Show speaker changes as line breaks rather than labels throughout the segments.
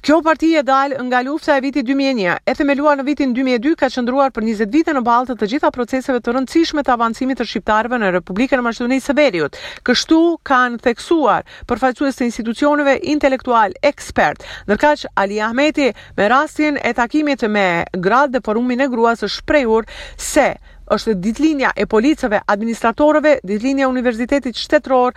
Kjo parti e dalë nga lufta e vitit dy mijë e një, e themeluar në vitin dy mijë e dy, ka qëndruar për njëzet vite në ballë të të gjitha proceseve të rëndësishme të avancimit të shqiptarëve në Republikën e Maqedonisë së Veriut, kështu kanë theksuar përfaqësues të institucioneve, intelektualë, ekspertë. Ndërkaq, Ali Ahmeti, me rastin e takimit me gratë dhe Forumin e Gruas është shprehur se është ditëlindja e policëve, administratorëve, ditëlindja e Universitetit Shtetëror,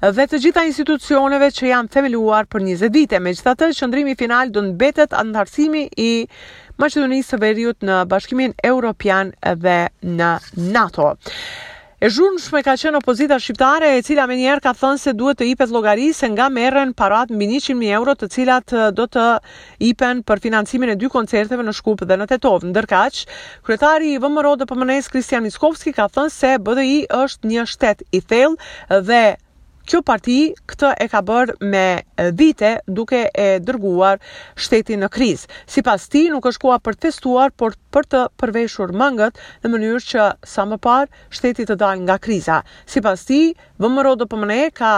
dhe të gjitha institucioneve që janë themeluar për 20 vite. Megjithatë, qëndrimi final do të mbetet anëtarësimi i Maqedonisë së Veriut në Bashkimin Evropian dhe në NATO. E zhurmshme ka qenë opozita shqiptare e cila menjëherë ka thënë se duhet të ipet llogari se nga merren paratë mbi 100.000 euro të cilat do të ipen për financimin e dy koncerteve në Shkup dhe në Tetovë. Ndërkaq, kryetari i VMRO-DPMNE-së Kristian Mickovski ka thënë se BDI është një shtet i thellë dhe kjo parti këtë e ka bërë me vite duke e dërguar shtetin në krizë. Sipas tij, nuk është koha për të festuar, por për të përveshur mëngët në mënyrë që sa më parë shteti të dalë nga kriza. Sipas tij, VMRO-DPMNE ka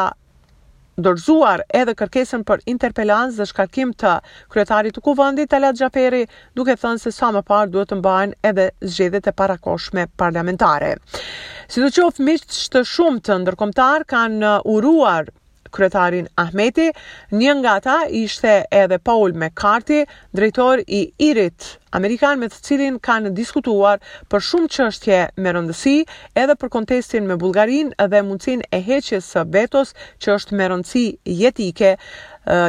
dorëzuar edhe kërkesën për interpelancë dhe shkarkim të kryetarit të Kuvendit, Talat Xhaferi, duke thënë se sa më parë duhet të mbahen edhe zgjedhjet e parakohshme parlamentare. Sidoqoftë, miq të shumtë ndërkombëtarë kanë uruar kryetarin Ahmeti, një nga ta ishte edhe Paul McCarthy, drejtor i IRI-t amerikan me të cilin kanë diskutuar për shumë çështje me rëndësi, edhe për kontestin me Bullgarinë dhe mundësinë e heqjes së vetos që është me rëndësi jetike.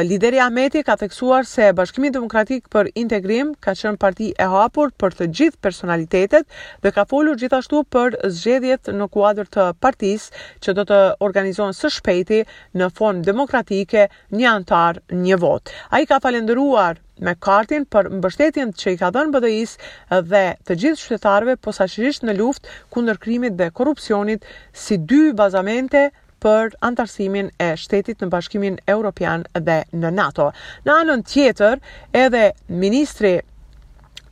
Lideri Ahmeti ka theksuar se Bashkimi Demokratik për Integrim ka qenë parti e hapur për të gjithë personalitetet dhe ka folur gjithashtu për zgjedhjet në kuadër të partisë që do të organizohen së shpejti në formë demokratike një anëtar, një votë. Ai ka falënderuar McCarthy-n për mbështetjen që i ka dhënë BDI-së dhe të gjithë qytetarëve posaçërisht në luftë kundër krimit dhe korrupsionit si dy bazamente për anëtarësimin e shtetit në Bashkimin Europian dhe në NATO. Në anën tjetër, edhe ministri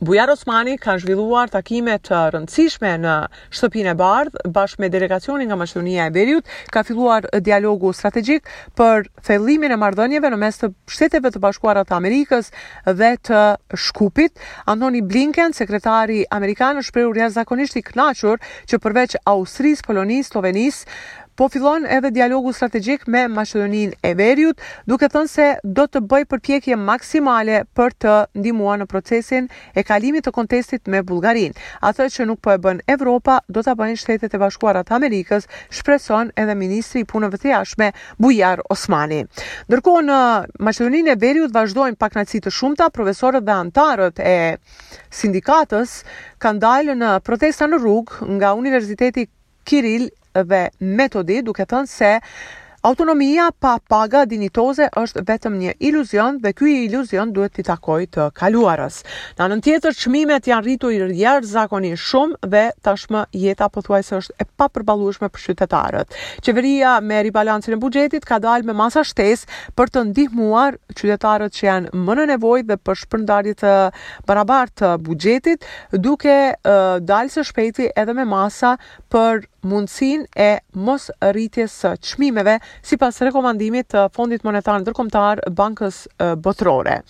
Bujar Osmani ka zhvilluar takime të rëndësishme në Shtëpinë e Bardhë bashkë me delegacionin nga Maqedonia e Veriut, ka filluar dialogu strategjik për thellimin e marrëdhënieve në mes të Shteteve të Bashkuara të Amerikës dhe të Shkupit. Antony Blinken, sekretari amerikan, është shprehur jashtëzakonisht i kënaqur që përveç Austrisë, Polonisë, Sllovenisë, Po fillon edhe dialogu strategjik me Maqedoninë e Veriut, duke thënë se do të bëjë përpjekje maksimale për të ndihmuar në procesin e kalimit të kontestit me Bullgarinë. Atë që nuk po e bën Evropa, do ta bëjnë Shtetet e Bashkuara të Amerikës, shpreson edhe ministri i Punëve të Jashtme, Bujar Osmani. Ndërkohë në Maqedoninë e Veriut vazhdojnë pakënaqësi të shumta, profesorët dhe anëtarët e sindikatës kanë dalë në protesta në rrugë nga Universiteti Kiril dhe Metodi duke thënë se autonomia pa paga dinjitoze është vetëm një iluzion dhe ky iluzion duhet t'i takojë të kaluarës. Në anën tjetër, çmimet janë rritur jashtëzakonisht shumë dhe tashmë jeta pothuajse është e papërballueshme për qytetarët. Qeveria me ribalancin e buxhetit ka dalë me masa shtesë për të ndihmuar qytetarët që janë më në nevojë dhe për shpërndarje të barabartë të buxhetit, duke dalë së shpejti edhe me masa për mundësinë e mos rritjes së çmimeve sipas rekomandimit të Fondit Monetar Ndërkombëtar Bankës Botërore.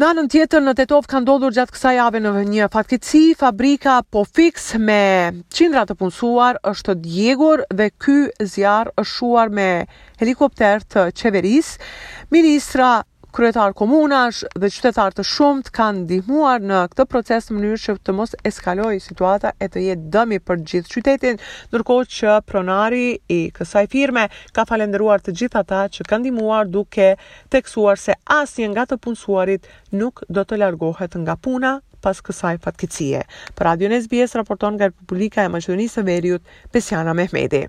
Në anën tjetër në Tetovë ka ndodhur gjatë kësaj jave në një fatkeqësi, fabrika Pofix me qindra të punësuar është djegur dhe ky zjarr është shuar me helikopter të qeverisë. Ministra kryetarë komunash dhe qytetarë të shumtë kanë ndihmuar në këtë proces në mënyrë që të mos eskalojë situata e të jetë dëmi për gjithë qytetin, ndërkohë që pronari i kësaj firme ka falënderuar të gjithë ata që kanë ndihmuar duke theksuar se asnjë nga të punësuarit nuk do të largohet nga puna pas kësaj fatkeqësie. Për Radion SBS raporton nga Republika e Maqedonisë së Veriut, Besiana
Mehmedi.